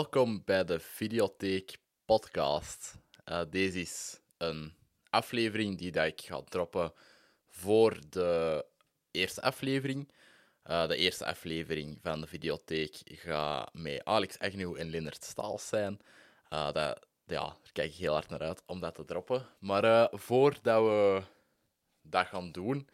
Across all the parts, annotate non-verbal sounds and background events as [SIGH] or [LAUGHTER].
welkom bij de Videotheek Podcast. Uh, deze is een aflevering die dat ik ga droppen voor de eerste aflevering. Uh, de eerste aflevering van de Videotheek gaat met Alex Agnew en Lennart Staals zijn. Uh, dat, ja, daar kijk ik heel hard naar uit om dat te droppen. Maar voordat we dat gaan doen,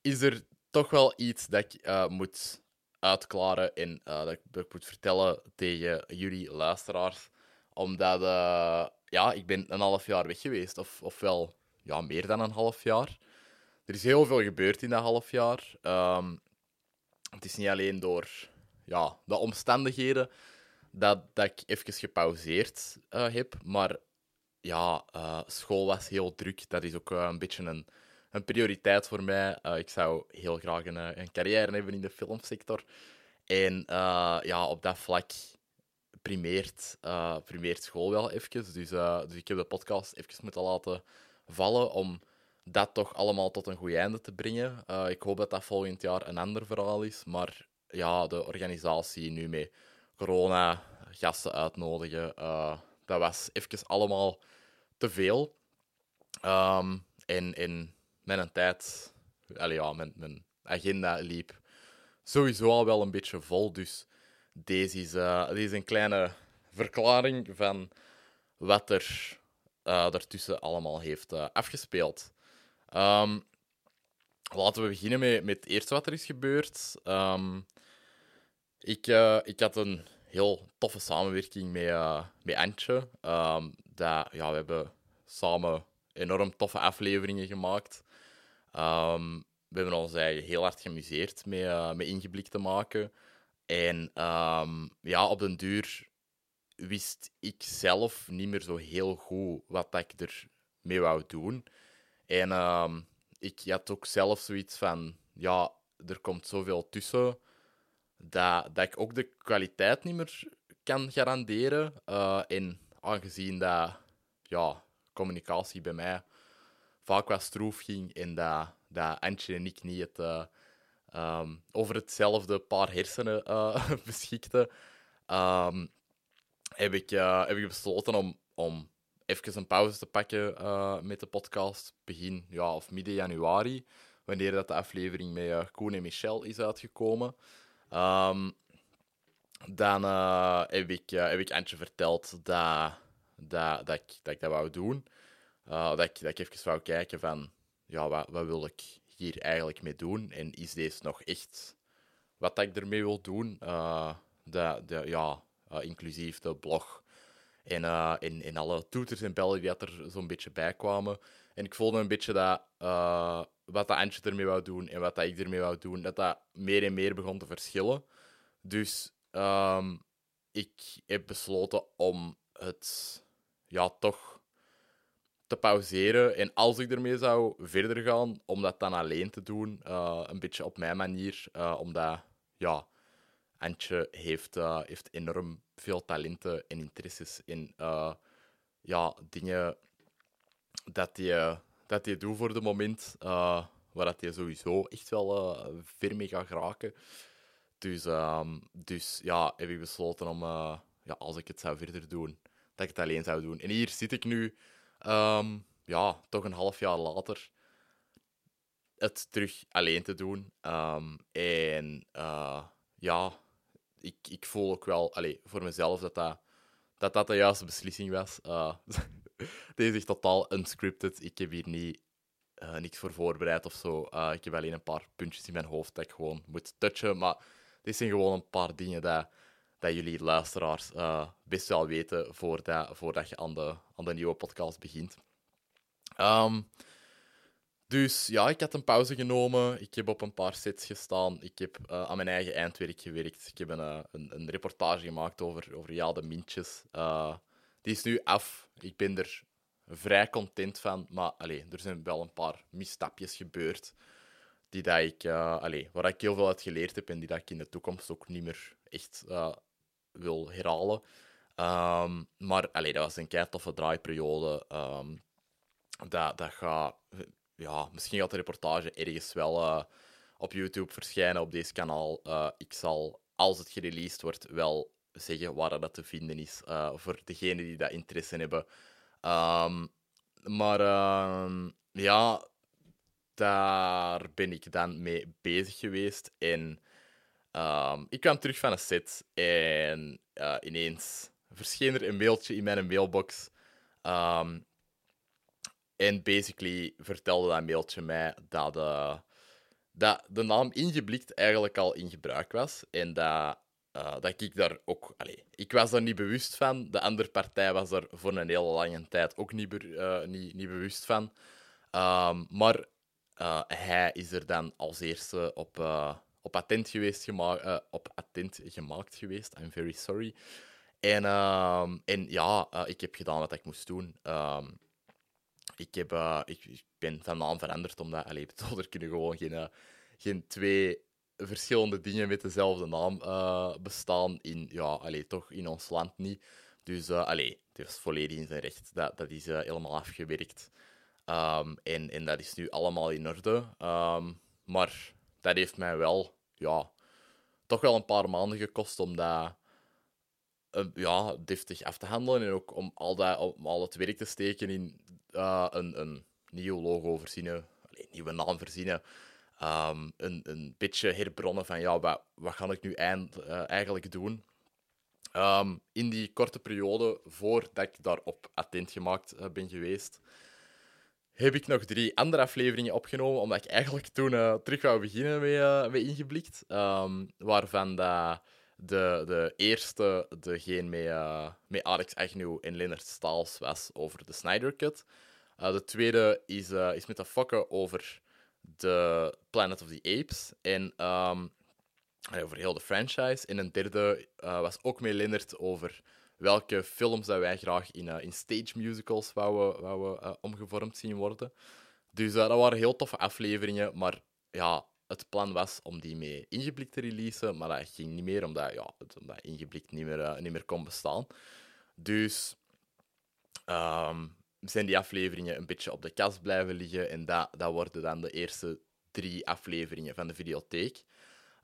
is er toch wel iets dat ik moet uitklaren en uh, dat, ik, moet vertellen tegen jullie luisteraars. Omdat uh, ja, ik ben een half jaar weg geweest, of, ofwel ja, meer dan een half jaar. Er is heel veel gebeurd in dat half jaar. Um, het is niet alleen door ja, de omstandigheden dat, dat ik even gepauzeerd uh, heb, maar ja, school was heel druk. Dat is ook een beetje een een prioriteit voor mij. Uh, ik zou heel graag een, eh, een, carrière hebben in de filmsector. En uh, ja, op dat vlak primeert, primeert school wel even. Dus, dus ik heb de podcast even moeten laten vallen om dat toch allemaal tot een goed einde te brengen. ik hoop dat dat volgend jaar een ander verhaal is. Maar ja, de organisatie nu met corona, gasten uitnodigen, dat was even allemaal te veel. Um, en, en mijn tijd, allee, ja, mijn, mijn agenda liep sowieso al wel een beetje vol. Dus deze is, uh, deze is een kleine verklaring van wat er uh, daartussen allemaal heeft uh, afgespeeld. Um, laten we beginnen met, met het eerste wat er is gebeurd. Um, ik, ik had een heel toffe samenwerking met, met Antje. Um, ja, we hebben samen enorm toffe afleveringen gemaakt. Um, we hebben ons heel hard geamuseerd met, uh, met ingeblik te maken. En um, ja, op den duur wist ik zelf niet meer zo heel goed wat ik er mee wou doen. En um, ik had ook zelf zoiets van, ja, er komt zoveel tussen, dat, dat ik ook de kwaliteit niet meer kan garanderen. Uh, en aangezien dat ja, communicatie bij mij vaak wat stroef ging en dat, dat Antje en ik niet het, uh, um, over hetzelfde paar hersenen uh, [LAUGHS] beschikten, um, heb, ik, uh, heb ik besloten om, om even een pauze te pakken met de podcast. Begin ja, of midden januari, wanneer dat de aflevering met Koen en Michel is uitgekomen. Um, dan heb, ik, heb ik Antje verteld dat, dat, dat, ik, dat ik dat wou doen. Uh, dat, ik, dat ik even wou kijken van, ja, wat, wat wil ik hier eigenlijk mee doen? En is deze nog echt wat ik ermee wil doen? Uh, de, de, ja, uh, inclusief de blog en, en, en alle toeters en bellen die er zo'n beetje bij kwamen. En ik voelde een beetje dat wat dat Antje ermee wou doen en wat dat ik ermee wou doen, dat dat meer en meer begon te verschillen. Dus um, ik heb besloten om het ja, toch te pauzeren. En als ik ermee zou verder gaan, om dat dan alleen te doen, uh, een beetje op mijn manier. Uh, omdat, ja, Antje heeft, uh, heeft enorm veel talenten en interesses in ja, dingen dat hij dat doet voor de moment, waar dat hij sowieso echt wel ver mee gaat geraken. Dus, um, dus ja, heb ik besloten om, ja, als ik het zou verder doen, dat ik het alleen zou doen. En hier zit ik nu Um, ja, toch een half jaar later het terug alleen te doen. Um, en uh, ja, ik, ik voel ook wel allee, voor mezelf dat dat, dat, de juiste beslissing was. [LAUGHS] Uh, deze is totaal unscripted. Ik heb hier niet, uh, niks voor voorbereid of zo. ik heb alleen een paar puntjes in mijn hoofd dat ik gewoon moet touchen. Maar dit zijn gewoon een paar dingen dat dat jullie luisteraars uh, best wel weten voordat, voordat je aan de, aan de nieuwe podcast begint. Um, dus ja, ik had een pauze genomen. Ik heb op een paar sets gestaan. Ik heb uh, aan mijn eigen eindwerk gewerkt. Ik heb een, uh, een, een, reportage gemaakt over, over ja, de mintjes. Die is nu af. Ik ben er vrij content van. Maar allez, er zijn wel een paar misstapjes gebeurd. Die dat ik, allez, waar ik heel veel uit geleerd heb en die dat ik in de toekomst ook niet meer echt wil herhalen. Um, maar allee, dat was een kei toffe draaiperiode. Um, dat, dat gaat, ja, misschien gaat de reportage ergens wel uh, op YouTube verschijnen op deze kanaal. Uh, ik zal, als het gereleased wordt, wel zeggen waar dat te vinden is uh, voor degenen die dat interesse hebben. Um, maar ja, daar ben ik dan mee bezig geweest. En um, ik kwam terug van een set en uh, ineens verscheen er een mailtje in mijn mailbox. Um, en basically vertelde dat mailtje mij dat, uh, dat de naam Ingeblikt eigenlijk al in gebruik was. En dat, uh, dat ik daar ook... Allez, ik was daar niet bewust van. De andere partij was er voor een hele lange tijd ook niet, niet, niet bewust van. Um, maar hij is er dan als eerste op, op attent geweest gema op attent gemaakt geweest. I'm very sorry. En, um, en ja, ik heb gedaan wat ik moest doen. Um, ik, heb, uh, ik, ik, ben van naam veranderd, omdat [LAUGHS] er kunnen gewoon geen, geen twee verschillende dingen met dezelfde naam bestaan. In, ja, allee, toch in ons land niet. Dus allee, het is volledig in zijn recht. Dat, dat is helemaal afgewerkt. Um, en, en dat is nu allemaal in orde. Maar dat heeft mij wel, ja, toch wel een paar maanden gekost om dat ja, deftig af te handelen. En ook om al, dat, al het werk te steken in uh, een, een nieuw logo verzinnen, een nieuwe naam verzinnen. Um, een, een beetje herbronnen van ja, wat, wat ga ik nu eind, uh, eigenlijk doen. Um, in die korte periode voordat ik daarop attent gemaakt ben geweest, heb ik nog drie andere afleveringen opgenomen, omdat ik eigenlijk toen uh, terug wou beginnen met, met Ingeblikt. Um, waarvan de, de, de eerste, degene met, met Alex Agnew en Leonard Staals, was over de Snyder Cut. Uh, de tweede is, uh, is met de fokken over de Planet of the Apes. En um, over heel de franchise. En een derde uh, was ook met Leonard over welke films dat wij graag in, in stage musicals wouden, wouden omgevormd zien worden. Dus dat waren heel toffe afleveringen. Maar ja, het plan was om die mee ingeblikt te releasen. Maar dat ging niet meer, omdat, ja, omdat ingeblikt niet meer, niet meer kon bestaan. Dus um, zijn die afleveringen een beetje op de kast blijven liggen. En dat, dat worden dan de eerste drie afleveringen van de videotheek.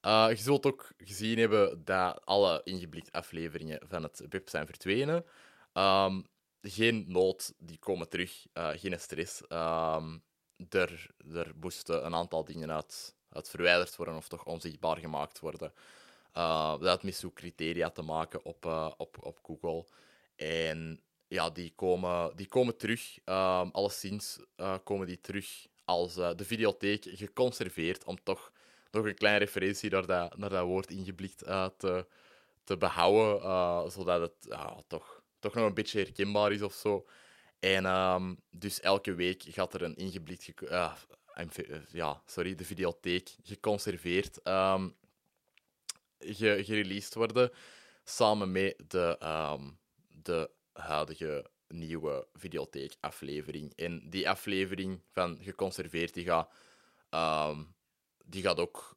Uh, je zult ook gezien hebben dat alle ingeblikt afleveringen van het web zijn verdwenen. Um, geen nood, die komen terug. Uh, geen stress. Um, er, er moesten een aantal dingen uit, uit verwijderd worden of toch onzichtbaar gemaakt worden. Uh, dat had met criteria te maken op, op, op Google. En ja, die komen, die komen terug. Um, alleszins komen die terug als de videotheek geconserveerd, om toch nog een kleine referentie naar dat, dat woord ingeblikt uh, te, te behouden, zodat het toch, toch nog een beetje herkenbaar is of zo. En um, dus elke week gaat er een ingeblikt, ja, sorry, de videotheek geconserveerd um, ge gereleased worden, samen met de, de huidige nieuwe videotheek-aflevering. En die aflevering van geconserveerd, die gaat, die gaat ook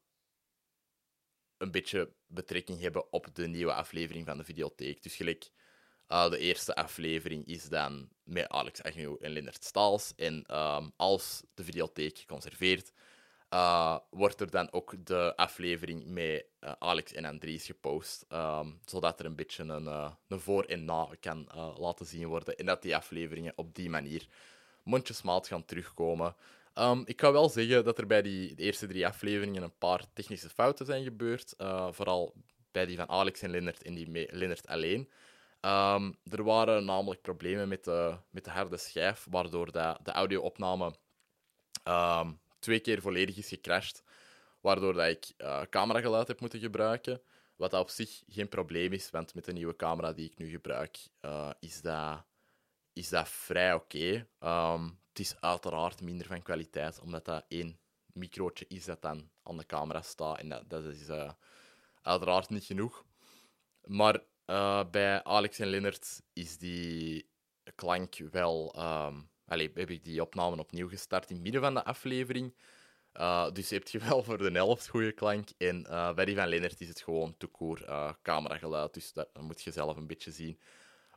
een beetje betrekking hebben op de nieuwe aflevering van de videotheek. Dus gelijk, uh, de eerste aflevering is dan met Alex Agnew en Lennart Staals. En um, als de videotheek geconserveerd uh, wordt er dan ook de aflevering met uh, Alex en Andries gepost. Um, zodat er een beetje een, een voor en na kan laten zien worden. En dat die afleveringen op die manier mondjesmaat gaan terugkomen. Um, ik kan wel zeggen dat er bij die eerste drie afleveringen een paar technische fouten zijn gebeurd. vooral bij die van Alex en Lennart en die Lennart alleen. Um, er waren namelijk problemen met de, met de harde schijf, waardoor de, de audio-opname um, twee keer volledig is gecrashed, waardoor dat ik uh, camerageluid heb moeten gebruiken. Wat op zich geen probleem is, want met de nieuwe camera die ik nu gebruik, uh, is, dat, is dat vrij oké. Ehm, is uiteraard minder van kwaliteit, omdat dat één microotje is dat dan aan de camera staat. En dat, dat is uh, uiteraard niet genoeg. Maar bij Alex en Lennart is die klank wel um, Allee, heb ik die opname opnieuw gestart in het midden van de aflevering. Uh, dus heb je wel voor de helft goede klank. En uh, bij die van Lennart is het gewoon toekoor uh, camerageluid. Dus dat, moet je zelf een beetje zien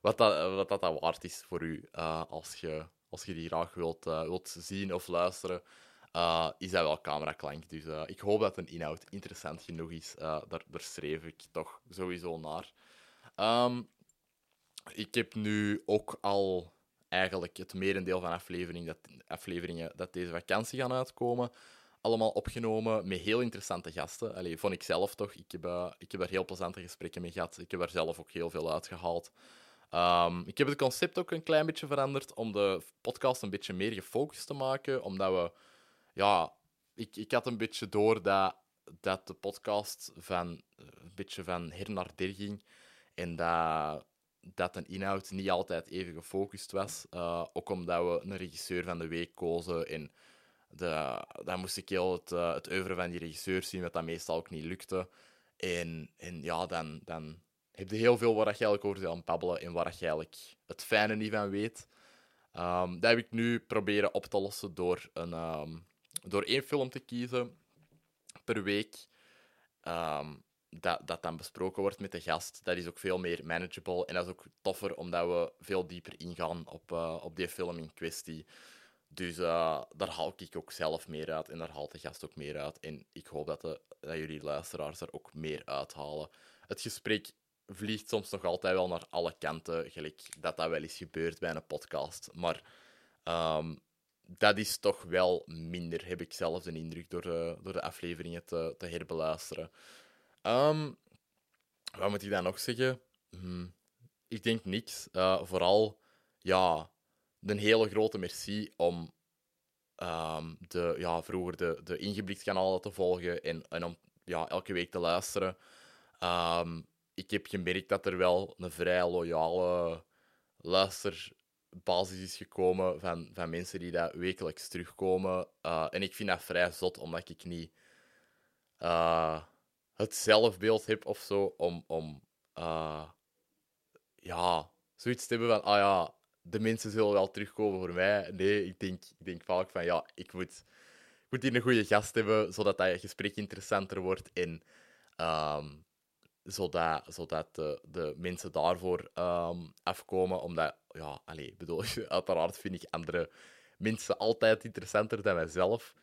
wat dat, wat dat, dat waard is voor u. als, je, als je die graag wilt, wilt zien of luisteren, is dat wel cameraklank. Dus ik hoop dat een inhoud interessant genoeg is. daar, daar streef ik toch sowieso naar. Ehm, ik heb nu ook al eigenlijk het merendeel van dat, afleveringen dat deze vakantie gaan uitkomen, allemaal opgenomen met heel interessante gasten. Allee, vond ik zelf toch. Ik heb, ik heb daar heel plezante gesprekken mee gehad. Ik heb daar zelf ook heel veel uitgehaald. Um, ik heb het concept ook een klein beetje veranderd om de podcast een beetje meer gefocust te maken, omdat we... Ja, ik, ik had een beetje door dat, dat de podcast van, een beetje van her naar ging en dat dat een inhoud niet altijd even gefocust was. Uh, ook omdat we een regisseur van de week kozen. En de, dan moest ik heel het, uh, het oeuvre van die regisseur zien, wat dat meestal ook niet lukte. En, en ja, dan, dan heb je heel veel waar je eigenlijk over aan babbelen en waar je eigenlijk het fijne niet van weet. Um, dat heb ik nu proberen op te lossen door, een, um, door één film te kiezen per week. Um, dat, dat dan besproken wordt met de gast, dat is ook veel meer manageable. En dat is ook toffer, omdat we veel dieper ingaan op, uh, op die film in kwestie. Dus uh, daar haal ik ook zelf meer uit en daar haalt de gast ook meer uit. En ik hoop dat, de, dat jullie luisteraars er ook meer uithalen. Het gesprek vliegt soms nog altijd wel naar alle kanten, gelijk dat dat wel eens gebeurt bij een podcast. Maar um, dat is toch wel minder, heb ik zelf de indruk, door de, door de afleveringen te, te herbeluisteren. Um, wat moet ik dan nog zeggen? Hmm, ik denk niks. Uh, vooral, ja, een hele grote merci om um, de, ja, vroeger de, de ingeblikt-kanalen te volgen en, en om ja, elke week te luisteren. Ik heb gemerkt dat er wel een vrij loyale luisterbasis is gekomen van, van mensen die dat wekelijks terugkomen. Uh, en ik vind dat vrij zot, omdat ik niet... Uh, het zelfbeeld heb of zo om, om uh, ja, zoiets te hebben van, ah ja, de mensen zullen wel terugkomen voor mij. Nee, ik denk, ik denk vaak van, ja, ik moet, moet hier een goede gast hebben, zodat dat gesprek interessanter wordt en um, zodat, zodat de, de mensen daarvoor um, afkomen. Omdat, ja, allez, bedoel, [LAUGHS] uiteraard vind ik andere mensen altijd interessanter dan mijzelf.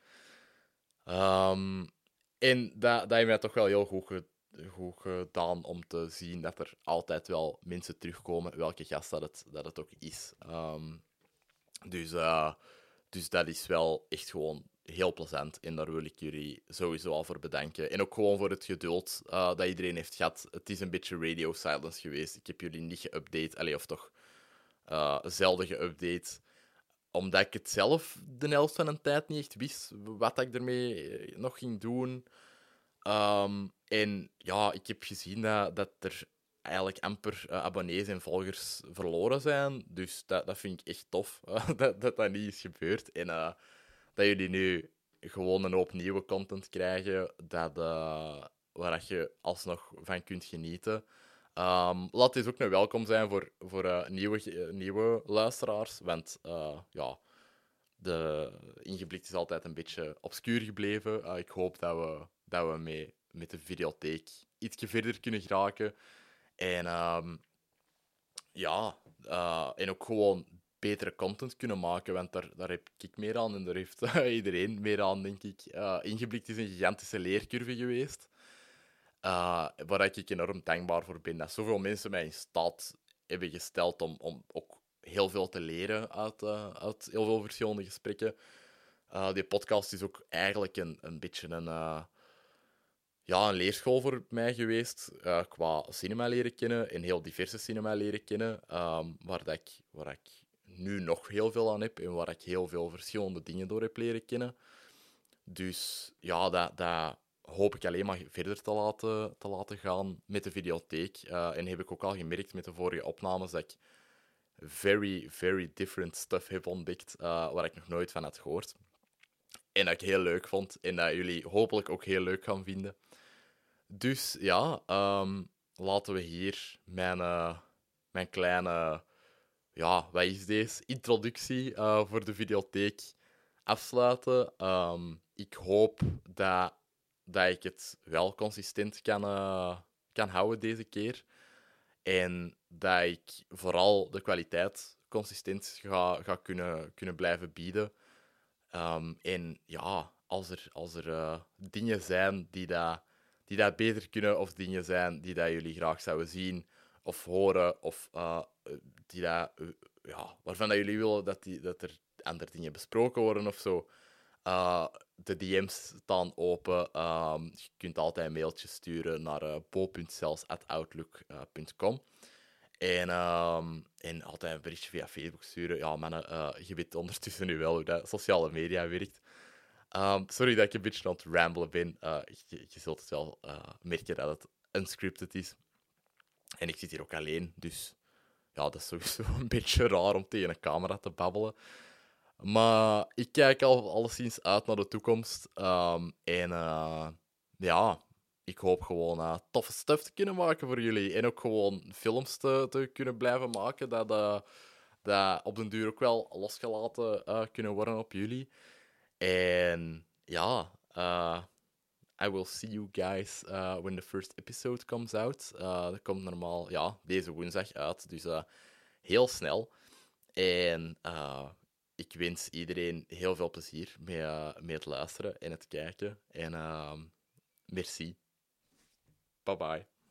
Um, en dat, dat heeft mij toch wel heel goed, goed gedaan om te zien dat er altijd wel mensen terugkomen, welke gast dat het, dat het ook is. Um, dus, uh, dus dat is wel echt gewoon heel plezant. En daar wil ik jullie sowieso al voor bedanken. En ook gewoon voor het geduld uh, dat iedereen heeft gehad. Het is een beetje radio silence geweest. Ik heb jullie niet geüpdate, allee, of toch uh, zelden geüpdate omdat ik het zelf de helft van een tijd niet echt wist wat ik ermee eh, nog ging doen. Um, en ja, ik heb gezien dat, dat er eigenlijk amper abonnees en volgers verloren zijn. Dus dat, dat vind ik echt tof [LAUGHS] dat, dat, dat niet is gebeurd. En dat jullie nu gewoon een hoop nieuwe content krijgen dat, uh, waar je alsnog van kunt genieten. Um, laat dit ook een welkom zijn voor, voor uh, nieuwe, uh, nieuwe luisteraars. Want uh, ja, de ingeblikt is altijd een beetje obscuur gebleven. ik hoop dat we, dat we mee, met de videotheek ietsje verder kunnen geraken. En um, ja, en ook gewoon betere content kunnen maken. Want daar, daar heb ik meer aan en daar heeft [LAUGHS] iedereen meer aan, denk ik. ingeblikt is een gigantische leercurve geweest. Uh, waar ik enorm dankbaar voor ben. Dat zoveel mensen mij in staat hebben gesteld om, om ook heel veel te leren uit, uit heel veel verschillende gesprekken. Die podcast is ook eigenlijk een, een beetje een, ja, een leerschool voor mij geweest. qua cinema leren kennen en heel diverse cinema leren kennen. Um, waar, dat ik, waar ik nu nog heel veel aan heb en waar ik heel veel verschillende dingen door heb leren kennen. Dus ja, dat, dat, hoop ik alleen maar verder te laten, te laten gaan met de videotheek. Uh, en heb ik ook al gemerkt met de vorige opnames dat ik very, very different stuff heb ontdekt uh, waar ik nog nooit van had gehoord. En dat ik heel leuk vond en dat jullie hopelijk ook heel leuk gaan vinden. Dus ja, um, laten we hier mijn, uh, mijn kleine, ja, wat is deze? Introductie voor de videotheek afsluiten. Um, ik hoop dat dat ik het wel consistent kan, uh, kan houden deze keer. En dat ik vooral de kwaliteit consistent ga, ga kunnen, kunnen blijven bieden. Um, en ja, als er, als er uh, dingen zijn die dat, die dat beter kunnen, of dingen zijn die dat jullie graag zouden zien, of horen, of dat, uh, ja, waarvan dat jullie willen dat, die, dat er andere dingen besproken worden of zo. Uh, de DM's staan open. Um, je kunt altijd een mailtje sturen naar uh, bo.cels.outlook.com. En, um, en altijd een berichtje via Facebook sturen. Ja, mannen, je weet ondertussen nu wel hoe dat sociale media werkt. Um, sorry dat ik een beetje aan het ramblen ben. Je, zult het wel merken dat het unscripted is. En ik zit hier ook alleen, dus ja, dat is sowieso [LAUGHS] een beetje raar om tegen een camera te babbelen. Maar ik kijk al alleszins uit naar de toekomst. Um, en uh, ja, ik hoop gewoon uh, toffe stuff te kunnen maken voor jullie. En ook gewoon films te, te kunnen blijven maken. Dat, uh, dat op den duur ook wel losgelaten kunnen worden op jullie. En ja, I will see you guys when the first episode comes out. dat komt normaal ja, deze woensdag uit. Dus heel snel. En ik wens iedereen heel veel plezier met, uh, met het luisteren en het kijken. En uh, merci. Bye bye.